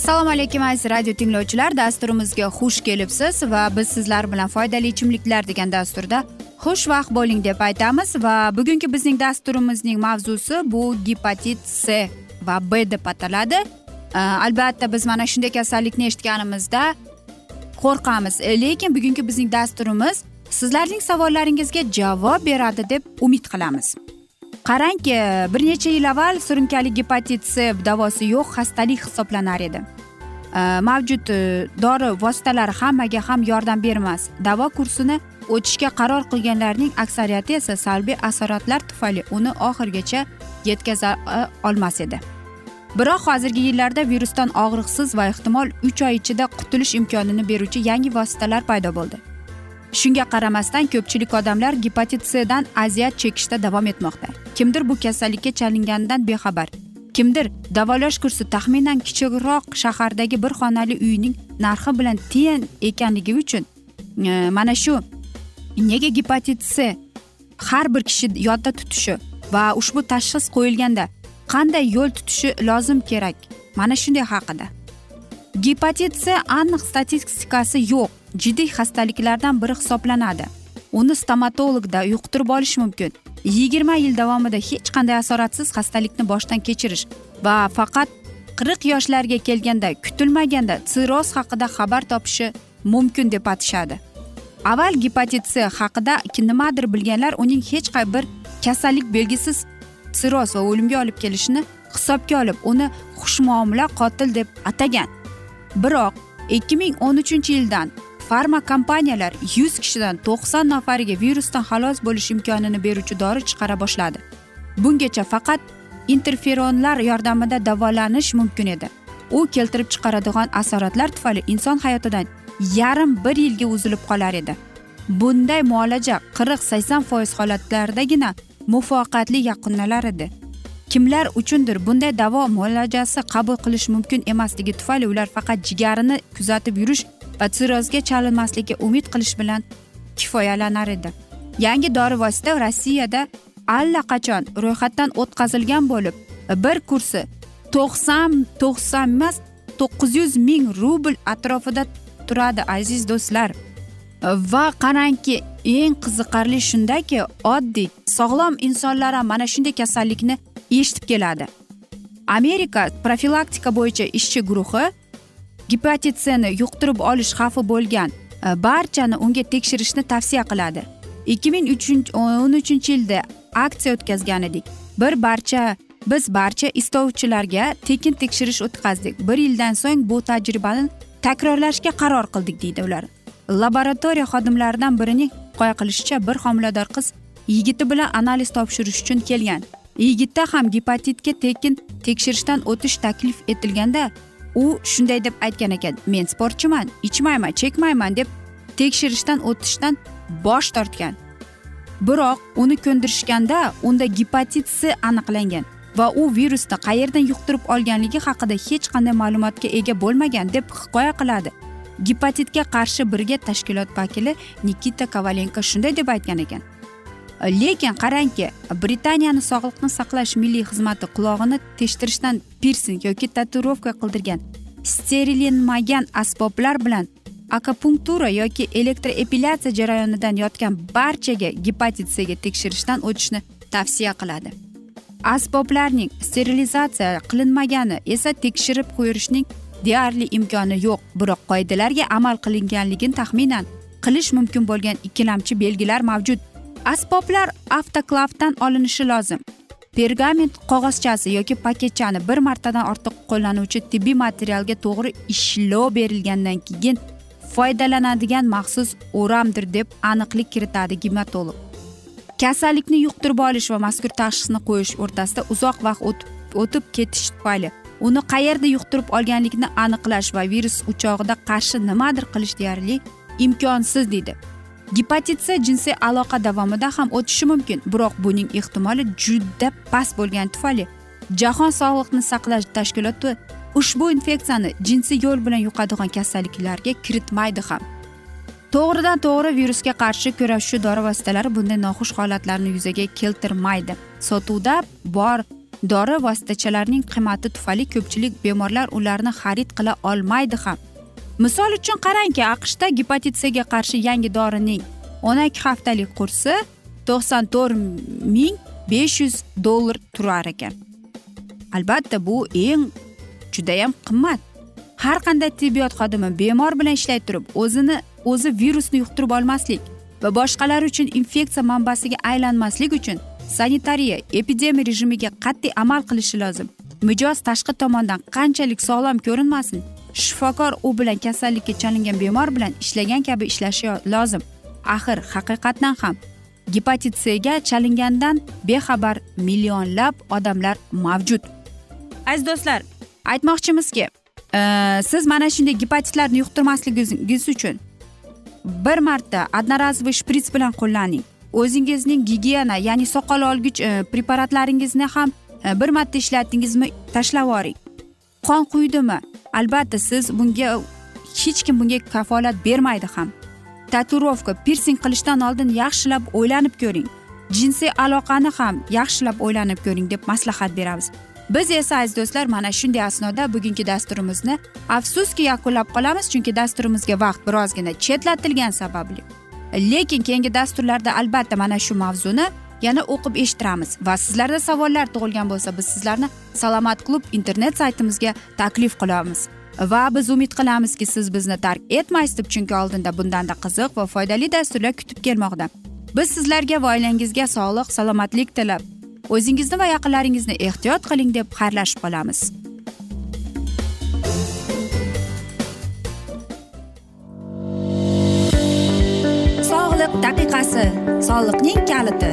assalomu alaykum aziz radio tinglovchilar. Dasturimizga xush kelibsiz va biz sizlar bilan foydali ichimliklar degan dasturda xushvaqt bo'ling deb aytamiz va bugungi bizning dasturimizning mavzusi bu gepatit c va b deb ataladi. Albatta biz mana shunday kasallikni eshitganimizda qo'rqamiz. E, lekin bugungi bizning dasturimiz sizlarning savollaringizga javob beradi deb umid qilamiz. Qarangki bir necha yil avval surunkali gepatit c davosi yo'q xastalik hisoblanar edi. Mavjud e, dori vositalari hammaga ham yordam bermas. Davo kursini o'tishga qaror qilganlarning aksariyati esa salbiy asoratlar tufayli uni oxirigacha yetkaza e, olmas edi. Biroq hozirgi yillarda virusdan og'riqsiz va ehtimol uch oy ichida qutulish imkonini beruvchi yangi vositalar paydo bo'ldi. Shunga qaramasdan ko'pchilik odamlar gepatit c dan aziyat chekishda davom etmoqda. Kimdir bu kasallikka chalinganidan bexabar. Kimdir davolash kursi taxminan kichikroq shahardagi bir xonali uyning narxi bilan teng ekanligi uchun e, mana shu nega gepatit c har bir kishi yodda tutishi va ushbu tashxis qo'yilganda qanday yo'l tutishi lozim kerak? Mana shunday haqida. Gepatit c aniq statistikasi yo'q. Jiddiy xastaliklardan biri hisoblanadi. Uni stomatologda yuqtirib olish mumkin. Yigirma yil davomida hech qanday asoratsiz xastalikni boshdan kechirish va faqat qirq yoshlarga kelganda kutilmaganda sirroz haqida xabar topishi mumkin deb aytishadi avval gepatit c haqida nimadir bilganlar uning hech qay bir kasallik belgisiz sirroz va o'limga olib kelishini hisobga olib uni xushmuomala qotil deb atagan. Biroq ikki ming o'n uchinchi yildan farma kompaniyalar yuz kishidan to'qson nafariga virusdan xalos bo'lish imkonini beruvchi dori chiqara boshladi. Bungacha faqat interferonlar yordamida davolanish mumkin edi. U keltirib chiqaradigan asoratlar tufayli inson hayotidan yarim bir yilga uzilib qolar edi. Bunday muolaja qirq sakson foiz holatlardagina muvaffaqiyatli yakunlanar edi. Kimlar uchundir bunday davo muolajasi qabul qilish mumkin emasligi tufayli ular faqat jigarini kuzatib yurish va sirrozga chalinmaslikka umid qilish bilan kifoyalanar edi yangi dori vosita rossiyada allaqachon ro'yxatdan o'tkazilgan bo'lib bir kursi to'qson to'qson emas to'qqiz yuz ming rubl atrofida turadi aziz do'stlar. Va qarangki eng qiziqarli shundaki oddiy sog'lom insonlar ham mana shunday kasallikni eshitib keladi. Amerika profilaktika bo'yicha ishchi guruhi gepatit cni yuqtirib olish xavfi bo'lgan. E, barchani unga tekshirishni tavsiya qiladi. ikki ming o'n uchinchi yilda aksiya o'tkazgan edik. Bir barcha biz barcha istovchilarga tekin tekshirish o'tkazdik. Bir yildan so'ng bu tajribani takrorlashga qaror qildik deydi ular. Laboratoriya xodimlaridan birining hikoya qilishicha bir homilador qiz yigiti bilan analiz topshirish uchun kelgan. Yigitda ham gepatitga tekin tekshirishdan o'tish taklif etilganda u shunday deb aytgan ekan men sportchiman ichmayman chekmayman deb tekshirishdan o'tishdan bosh tortgan. Biroq uni ko'ndirishganda unda gepatit c aniqlangan va u virusni qayerdan yuqtirib olganligi haqida hech qanday ma'lumotga ega bo'lmagan deb hikoya qiladi. Gepatitga qarshi birga tashkilot vakili nikita kovalenko shunday deb aytgan ekan lekin qarangki britaniyani sog'liqni saqlash milliy xizmati qulog'ini teshtirishdan pirsing yoki tatuirovka qildirgan sterilinmagan asboblar bilan akupunktura yoki elektroepilyatsiya jarayonidan yotgan barchaga gepatit cga tekshirishdan o'tishni tavsiya qiladi. Asboblarning sterilizatsiya qilinmagani esa tekshirib ko'rishning deyarli imkoni yo'q. Biroq qoidalarga amal qilinganligini taxminan qilish mumkin bo'lgan ikkilamchi belgilar mavjud. Asboblar avtoklavdan olinishi lozim. Pergament qog'ozchasi yoki paketchani bir martadan ortiq qo'llanuvchi tibbiy materialga to'g'ri ishlov berilgandan keyin foydalanadigan maxsus o'ramdir deb aniqlik kiritadi gematolog kasallikni yuqtirib olish va mazkur tashxisni qo'yish o'rtasida uzoq vaqt o'tib ketish tufayli uni qayerda yuqtirib olganlikni aniqlash va virus o'chog'ida qarshi nimadir qilish deyarli imkonsiz deydi. Gepatit c jinsiy aloqa davomida ham o'tishi mumkin biroq buning ehtimoli juda past bo'lgani tufayli. Jahon sog'liqni saqlash tashkiloti ushbu infeksiyani jinsiy yo'l bilan yuqadigan kasalliklarga kiritmaydi ham. To'g'ridan to'g'ri virusga qarshi kurashuvchi dori vositalari bunday noxush holatlarni yuzaga keltirmaydi. Sotuvda bor dori vositachalarining qiymati tufayli ko'pchilik bemorlar ularni xarid qila olmaydi ham. Misol uchun qarangki aqshda gepatit cga qarshi yangi dorining o'n ikki haftalik kursi to'qson to'rt ming besh yuz dollar turar ekan. Albatta bu eng judayam qimmat. Har qanday tibbiyot xodimi bemor bilan ishlay turib o'zini o'zi virusni yuqtirib olmaslik va boshqalar uchun infeksiya manbasiga aylanmaslik uchun sanitariya epidemiya rejimiga qat'iy amal qilishi lozim. Mijoz tashqi tomondan qanchalik sog'lom ko'rinmasin. Shifokor u bilan kasallikka chalingan bemor bilan ishlagan kabi ishlashi lozim. Axir haqiqatdan ham gepatit cga chalingandan bexabar millionlab odamlar mavjud. Aziz do'stlar aytmoqchimizki e, siz mana shunday gepatitlarni yuqtirmasligingiz uchun bir marta одноразовый shprits bilan qo'llaning. O'zingizning gigiyena ya'ni soqol olgich e, preparatlaringizni ham e, bir marta ishlatdingizmi tashlab yuboring qon quydimi albatta siz bunga hech kim bunga kafolat bermaydi ham. Tatuirovka pirsing qilishdan oldin yaxshilab o'ylanib ko'ring. Jinsiy aloqani ham yaxshilab o'ylanib ko'ring deb maslahat beramiz. Biz esa aziz do'stlar mana shunday asnoda bugungi dasturimizni afsuski yakunlab qolamiz chunki dasturimizga vaqt birozgina chetlatilgani sababli. Lekin keyingi dasturlarda albatta mana shu mavzuni yana o'qib eshittiramiz. Va sizlarda savollar tug'ilgan bo'lsa biz sizlarni salomat klub internet saytimizga taklif qilamiz. Va biz umid qilamizki siz bizni tark etmaysiz deb chunki oldinda bundanda qiziq va foydali dasturlar kutib kelmoqda. Biz sizlarga va oilangizga sog'lik salomatlik tilab o'zingizni va yaqinlaringizni ehtiyot qiling deb xayrlashib qolamiz. Sog'liq daqiqasi soliqning kaliti.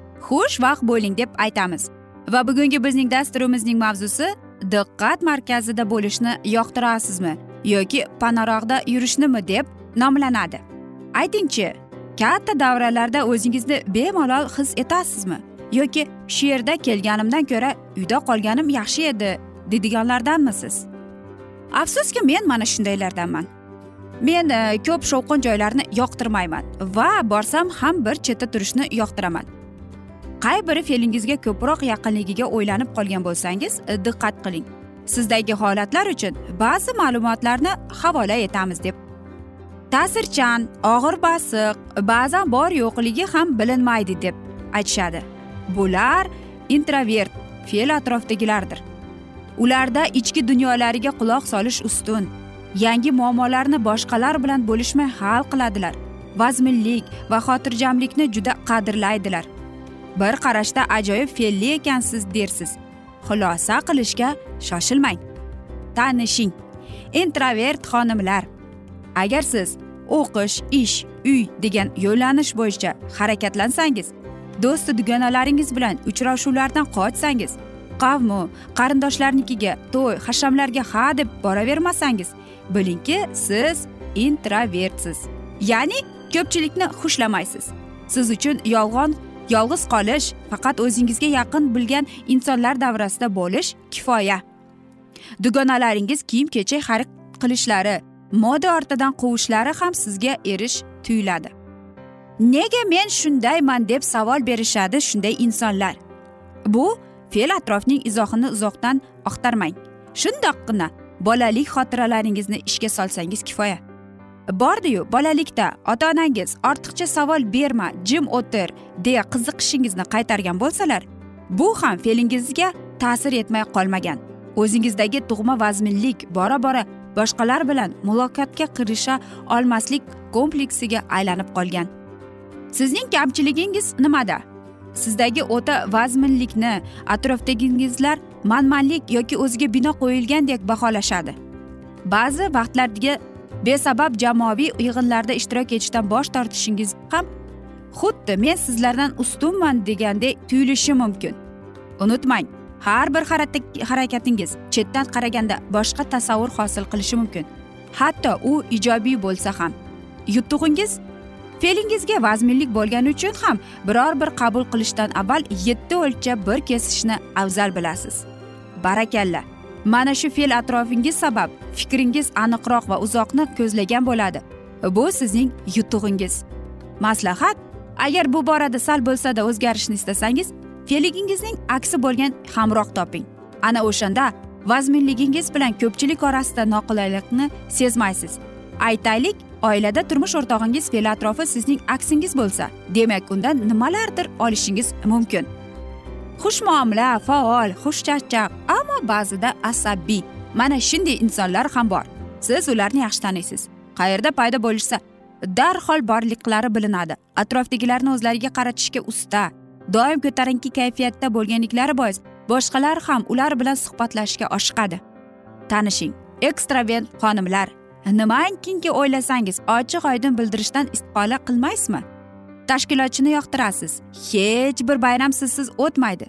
xushvaqt bo'ling deb aytamiz. Va bugungi bizning dasturimizning mavzusi diqqat markazida bo'lishni yoqtirasizmi yoki panaroqda yurishnimi deb nomlanadi. Aytingchi katta davralarda o'zingizni bemalol his etasizmi yoki shu yerda kelganimdan ko'ra uyda qolganim yaxshi edi deydiganlardanmisiz afsuski men mana shundaylardanman. Men e, ko'p shovqin joylarni yoqtirmayman va borsam ham bir chetda turishni yoqtiraman. Qay biri fe'lingizga ko'proq yaqinligiga o'ylanib qolgan bo'lsangiz e, diqqat qiling. Sizdagi holatlar uchun ba'zi ma'lumotlarni havola etamiz deb. Ta'sirchan og'ir basiq ba'zan bor yo'qligi ham bilinmaydi deb aytishadi. Bular introvert fe'l atrofdagilardir. Ularda ichki dunyolariga quloq solish ustun. Yangi muammolarni boshqalar bilan bo'lishmay hal qiladilar. Vazminlik va xotirjamlikni juda qadrlaydilar. Bir qarashda ajoyib fe'lli ekansiz dersiz. Xulosa qilishga shoshilmang. Tanishing. Introvert xonimlar. Agar siz o'qish ish uy degan yo'llanish bo'yicha harakatlansangiz do'sti dugonalaringiz bilan uchrashuvlardan qochsangiz qavmu qarindoshlarnikiga to'y hashamlarga ha deb boravermasangiz bilingki siz introvertsiz. Ya'ni ko'pchilikni xushlamaysiz siz uchun yolg'on yolg'iz qolish faqat o'zingizga yaqin bilgan insonlar davrasida bo'lish kifoya. Dugonalaringiz kiyim kechak xarid qilishlari moda ortidan quvishlari ham sizga erish tuyuladi. Nega men shundayman deb savol berishadi shunday insonlar? Bu fe'l atrofning izohini uzoqdan oqtarmang. Shundoqqina bolalik xotiralaringizni ishga solsangiz kifoya. Bordiyu bolalikda ota onangiz ortiqcha savol berma jim o'tir deya qiziqishingizni qaytargan bo'lsalar bu ham fe'lingizga ta'sir etmay qolmagan. O'zingizdagi tug'ma vazminlik bora bora boshqalar bilan muloqotga kirisha olmaslik kompleksiga aylanib qolgan. Sizning kamchiligingiz nimada? Sizdagi o'ta vazminlikni atrofdagingizlar manmanlik yoki o'ziga bino qo'yilgandek baholashadi. Ba'zi vaqtlarga besabab jamoaviy yig'inlarda ishtirok etishdan bosh tortishingiz ham xuddi men sizlardan ustunman degandek tuyulishi mumkin. Unutmang har bir harakatingiz chetdan qaraganda boshqa tasavvur hosil qilishi mumkin. Hatto u ijobiy bo'lsa ham. Yutug'ingiz fe'lingizga vazminlik bo'lgani uchun ham biror bir qabul qilishdan avval yetti o'lchab bir kesishni afzal bilasiz. Barakalla mana shu fe'l atrofingiz sabab fikringiz aniqroq va uzoqni ko'zlagan bo'ladi. Bu sizning yutug'ingiz. Maslahat agar bu borada sal bo'lsada o'zgarishni istasangiz fe'lingizning aksi bo'lgan hamroh toping. Ana o'shanda vazminligingiz bilan ko'pchilik orasida noqulaylikni sezmaysiz. Aytaylik oilada turmush o'rtog'ingiz fe'l atrofi sizning aksingiz bo'lsa demak undan nimalardir olishingiz mumkin. Xushmuomala faol xushchaqchaq ammo ba'zida asabiy. Mana shunday insonlar ham bor. Siz ularni yaxshi taniysiz. Qayerda paydo bo'lishsa darhol borliqlari bilinadi. Atrofdagilarni o'zlariga qaratishga usta. Doim ko'tarinki kayfiyatda bo'lganliklari bois boshqalar ham ular bilan suhbatlashishga oshiqadi. Tanishing ekstravert xonimlar. Nimakinki o'ylasangiz ochiq oydin bildirishdan istiqola qilmaysizmi? Tashkilotchini yoqtirasiz. Hech bir bayram sizsiz o'tmaydi.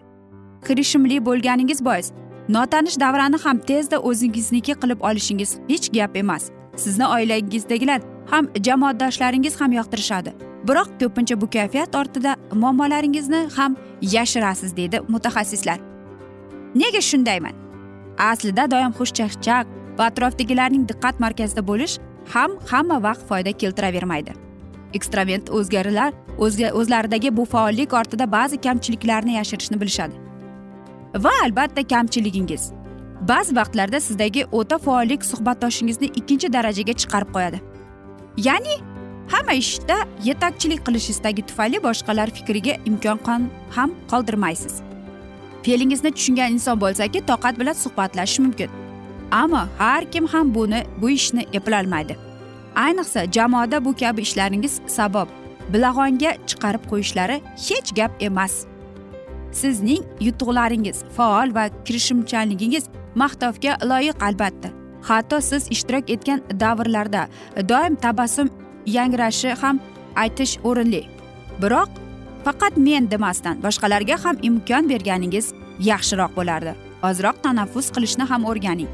Kirishimli bo'lganingiz bois notanish davrani ham tezda o'zingizniki qilib olishingiz hech gap emas. Sizni oilangizdagilar ham jamoadoshlaringiz ham yoqtirishadi. Biroq ko'pincha bu kayfiyat ortida muammolaringizni ham yashirasiz deydi mutaxassislar. Nega shundayman? Aslida doim xushchaqchaq va atrofdagilarning diqqat markazida bo'lish ham hamma vaqt foyda keltiravermaydi. Ekstravent o'zgarilar o'zlaridagi bu faollik ortida ba'zi kamchiliklarni yashirishni bilishadi. Va albatta kamchiligingiz. Ba'zi vaqtlarda sizdagi o'ta faollik suhbatdoshingizni ikkinchi darajaga chiqarib qo'yadi. Ya'ni hamma ishda yetakchilik qilish istagi tufayli boshqalar fikriga imkon ham qoldirmaysiz. Fe'lingizni tushungan inson bo'lsaki toqat bilan suhbatlashish mumkin. Ammo har kim ham buni bu ishni eplolmaydi. Ayniqsa jamoada bu kabi ishlaringiz sabab bilag'onga chiqarib qo'yishlari hech gap emas. Sizning yutuqlaringiz faol va kirishimchanligingiz maqtovga loyiq albatta. Hatto siz ishtirok etgan davrlarda doim tabassum yangrashi ham aytish o'rinli. Biroq faqat men demasdan boshqalarga ham imkon berganingiz yaxshiroq bo'lardi. Ozroq tanaffus qilishni ham o'rganing.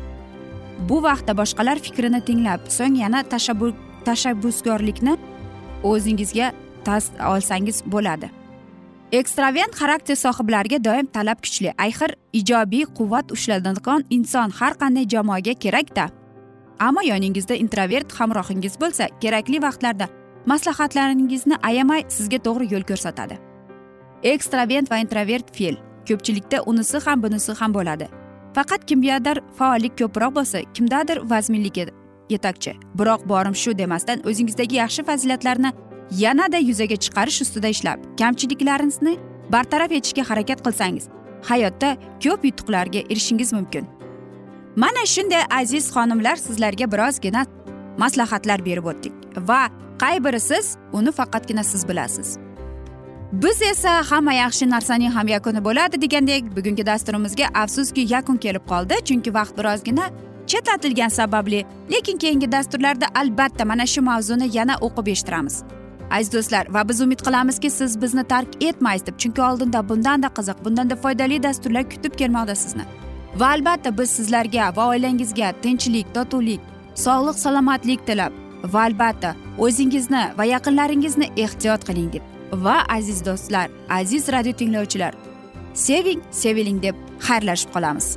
Bu vaqtda boshqalar fikrini tinglab so'ng yana tashabbuskorlikni o'zingizga tas olsangiz bo'ladi. Ekstravent xarakter sohiblariga doim talab kuchli. Axir ijobiy quvvat ushlaydigan inson har qanday jamoaga kerakda. Ammo yoningizda introvert hamrohingiz bo'lsa kerakli vaqtlarda maslahatlaringizni ayamay sizga to'g'ri yo'l ko'rsatadi. Ekstravent va introvert fe'l. Ko'pchilikda unisi ham bunisi ham bo'ladi. Faqat kimgadir faollik ko'proq bo'lsa kimdadir vazminlik yetakchi. Biroq borim shu demasdan o'zingizdagi yaxshi fazilatlarni yanada yuzaga chiqarish ustida ishlab kamchiliklaringizni bartaraf etishga harakat qilsangiz hayotda ko'p yutuqlarga erishishingiz mumkin. Mana shunday aziz xonimlar sizlarga birozgina maslahatlar berib o'tdik va qay biri siz uni faqatgina siz bilasiz. Biz esa hamma yaxshi narsaning ham yakuni bo'ladi degandek bugungi dasturimizga afsuski yakun kelib qoldi chunki vaqt birozgina chetlatilgani sababli lekin keyingi dasturlarda albatta mana shu mavzuni yana o'qib eshittiramiz. Aziz do'stlar va biz umid qilamizki siz bizni tark etmaysiz deb chunki oldinda bundanda qiziq bundanda foydali dasturlar kutib kelmoqda sizni. Va albatta biz sizlarga va oilangizga tinchlik totuvlik sog'lik salomatlik tilab va albatta o'zingizni va yaqinlaringizni ehtiyot qiling deb. Va aziz do'stlar aziz radio tinglovchilar seving seviling deb xayrlashib qolamiz.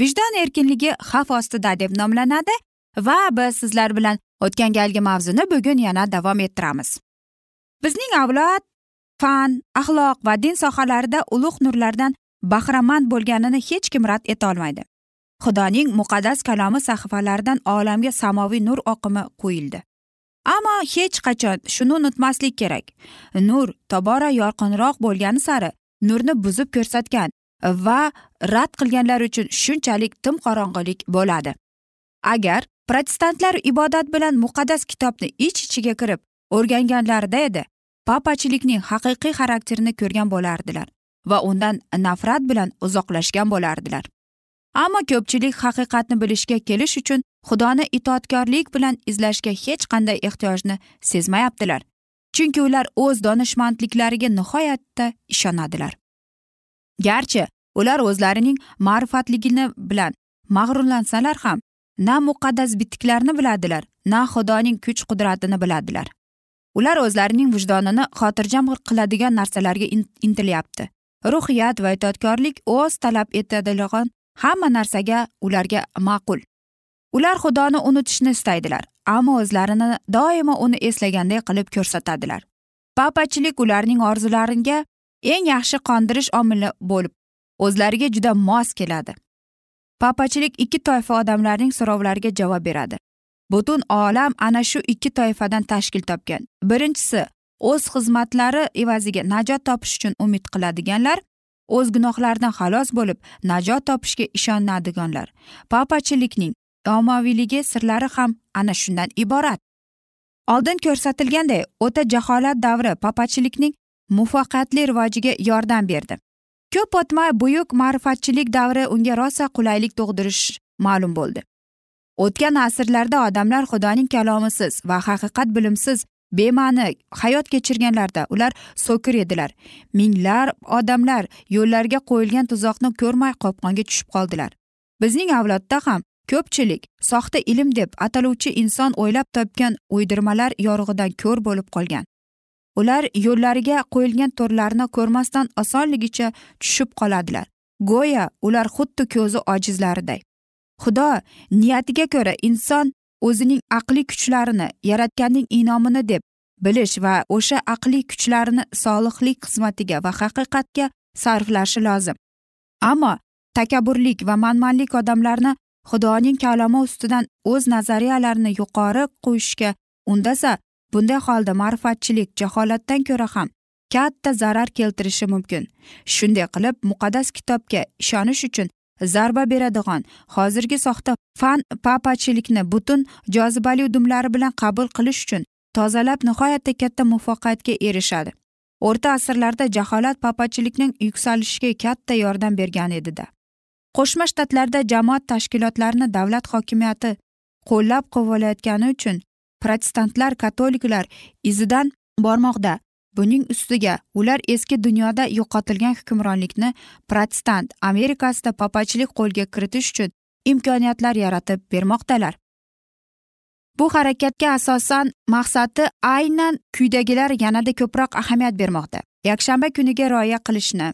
vijdon erkinligi xavf ostida deb nomlanadi va biz sizlar bilan o'tgan galgi mavzuni bugun yana davom ettiramiz. Bizning avlod fan axloq va din sohalarida ulug' nurlardan bahramand bo'lganini hech kim rad etolmaydi xudoning muqaddas kalomi sahifalaridan olamga samoviy nur oqimi quyildi. Ammo hech qachon shuni unutmaslik kerak. Nur tobora yorqinroq bo'lgani sari nurni buzib ko'rsatgan va rad qilganlar uchun shunchalik tim qorong'ilik bo'ladi. Agar protestantlar ibodat bilan muqaddas kitobni ich ichiga kirib o'rganganlarida edi papachilikning haqiqiy xarakterini ko'rgan bo'lardilar va undan nafrat bilan uzoqlashgan bo'lardilar. Ammo ko'pchilik haqiqatni bilishga kelish uchun xudoni itoatkorlik bilan izlashga hech qanday ehtiyojni sezmayaptilar chunki ular o'z donishmandliklariga nihoyatda ishonadilar. Garchi ular o'zlarining ma'rifatligini bilan mag'rurlansalar ham na muqaddas bitiklarni biladilar na xudoning kuch qudratini biladilar. Ular o'zlarining vijdonini xotirjam qiladigan narsalarga intilyapti. Ruhiyat va itoatkorlik o'z talab etadigan hamma narsaga ularga ma'qul. Ular xudoni unutishni istaydilar ammo o'zlarini doimo uni eslaganday qilib ko'rsatadilar. Papachilik ularning orzulariga eng yaxshi qondirish omili bo'lib o'zlariga juda mos keladi. Papachilik ikki toifa odamlarning so'rovlariga javob beradi. Butun olam ana shu ikki toifadan tashkil topgan. Birinchisi o'z xizmatlari evaziga najot topish uchun umid qiladiganlar o'z gunohlaridan xalos bo'lib najot topishga ishonadiganlar. Papachilikning ommaviyligi sirlari ham ana shundan iborat. Oldin ko'rsatilganday o'ta jaholat davri papachilikning muvaffaqiyatli rivojiga yordam berdi. Ko'p o'tmay buyuk ma'rifatchilik davri unga rosa qulaylik tug'dirish ma'lum bo'ldi. O'tgan asrlarda odamlar xudoning kalomisiz va haqiqat bilimsiz bema'ni hayot kechirganlarda ular so'kir edilar. Minglab odamlar yo'llarga qo'yilgan tuzoqni ko'rmay qopqonga tushib qoldilar. Bizning avlodda ham ko'pchilik soxta ilm deb ataluvchi inson o'ylab topgan uydirmalar yorug'idan ko'r bo'lib qolgan. Ular yo'llariga qo'yilgan to'rlarni ko'rmasdan osonligicha tushib qoladilar. Go'yo ular xuddi ko'zi ojizlariday. Xudo niyatiga ko'ra inson o'zining aqliy kuchlarini yaratganning inomini deb bilish va o'sha aqliy kuchlarini solihlik xizmatiga va haqiqatga sarflashi lozim. Ammo takabburlik va manmanlik odamlarni xudoning kalomi ustidan o'z nazariyalarini yuqori qo'yishga undasa bunday holda ma'rifatchilik jaholatdan ko'ra ham katta zarar keltirishi mumkin. Shunday qilib muqaddas kitobga ishonish uchun zarba beradigan hozirgi soxta fan papachilikni butun jozibali udumlari bilan qabul qilish uchun tozalab nihoyatda katta muvaffaqiyatga erishadi. O'rta asrlarda jaholat papachilikning yuksalishiga katta yordam bergan edida. Qo'shma shtatlarda jamoat tashkilotlarini davlat hokimiyati qo'llab quvvatlayotgani uchun protestantlar katoliklar izidan bormoqda. Buning ustiga ular eski dunyoda yo'qotilgan hukmronlikni protestant amerikasida papachilik qo'lga kiritish uchun imkoniyatlar yaratib bermoqdalar. Bu harakatga asosan maqsadi aynan quyidagilar yanada ko'proq ahamiyat bermoqda. Yakshanba kuniga rioya qilishni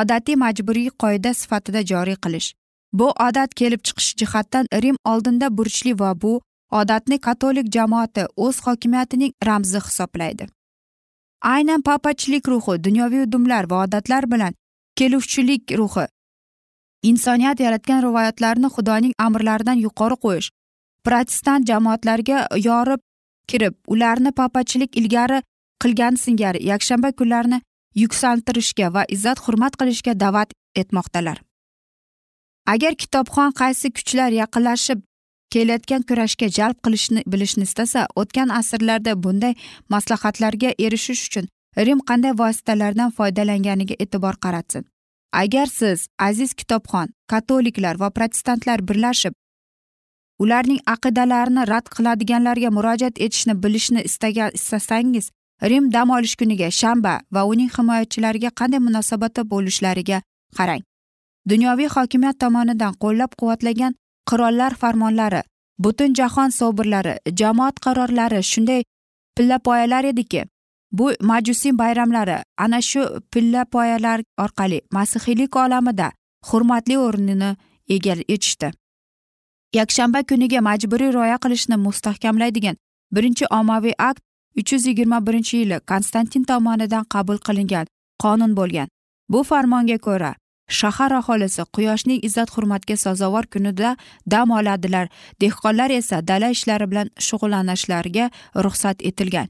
odatiy majburiy qoida sifatida joriy qilish. Bu odat kelib chiqish jihatdan rim oldinda burchli va bu odatni katolik jamoati o'z hokimiyatining ramzi hisoblaydi. Aynan papachilik ruhi dunyoviy udumlar va odatlar bilan keluvchilik ruhi. Insoniyat yaratgan rivoyatlarni xudoning amrlaridan yuqori qo'yish. Protestant jamoatlarga yorib kirib ularni papachilik ilgari qilgani singari yakshanba kunlarini yuksaltirishga va izzat hurmat qilishga da'vat etmoqdalar. Agar kitobxon qaysi kuchlar yaqinlashib kelayotgan kurashga jalb qilishni bilishni istasa o'tgan asrlarda bunday maslahatlarga erishish uchun rim qanday vositalardan foydalanganiga e'tibor qaratsin. Agar siz aziz kitobxon katoliklar va protestantlar birlashib ularning aqidalarini rad qiladiganlarga murojaat etishni bilishni istagan istasangiz rim dam olish kuniga shanba va uning himoyachilariga qanday munosabatda bo'lishlariga qarang. Dunyoviy hokimiyat tomonidan qo'llab quvvatlagan qirollar farmonlari butun jahon sobirlari jamoat qarorlari shunday pillapoyalar ediki bu majusiy bayramlari ana shu pillapoyalar orqali masihiylik olamida hurmatli o'rnini ega etishdi. Yakshanba kuniga majburiy rioya qilishni mustahkamlaydigan birinchi ommaviy akt uch yuz yigirma birinchi yili konstantin tomonidan qabul qilingan qonun bo'lgan. Bu farmonga ko'ra shahar aholisi quyoshning izzat hurmatga sazovor kunida dam oladilar. Dehqonlar esa dala ishlari bilan shug'ullanishlariga ruxsat etilgan.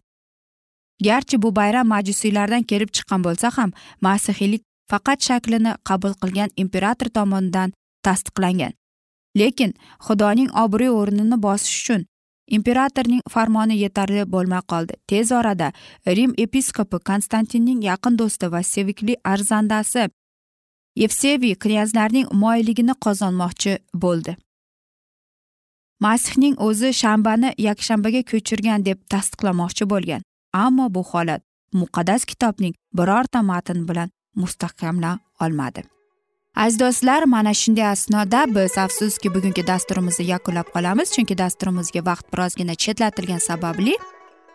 Garchi bu bayram majusiylardan kelib chiqqan bo'lsa ham masihiylik faqat shaklini qabul qilgan imperator tomonidan tasdiqlangan. Lekin xudoning obro'y o'rnini bosish uchun imperatorning farmoni yetarli bo'lmay qoldi. Tez orada rim episkopi konstantinning yaqin do'sti va sevikli arzandasi yevseviy knyazlarning moyilligini qozonmoqchi bo'ldi. Masihning o'zi shanbani yakshanbaga ko'chirgan deb tasdiqlamoqchi bo'lgan. Ammo bu holat muqaddas kitobning birorta matn bilan mustahkamla olmadi. Aziz do'stlar mana shunday asnoda biz afsuski bugungi dasturimizni yakunlab qolamiz chunki dasturimizga vaqt birozgina chetlatilgani sababli.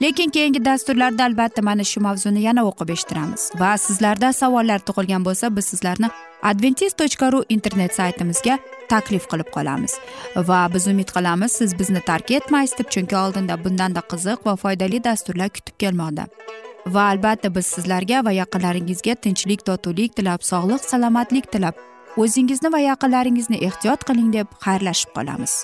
Lekin keyingi dasturlarda albatta mana shu mavzuni yana o'qib eshittiramiz va sizlarda savollar tug'ilgan bo'lsa biz sizlarni adventis tochka ru internet saytimizga taklif qilib qolamiz. Va biz umid qilamiz siz bizni tark etmaysiz deb chunki oldinda bundanda qiziq va foydali dasturlar kutib kelmoqda. Va albatta biz sizlarga va yaqinlaringizga tinchlik totuvlik tilab sog'lik salomatlik tilab o'zingizni va yaqinlaringizni ehtiyot qiling deb xayrlashib qolamiz.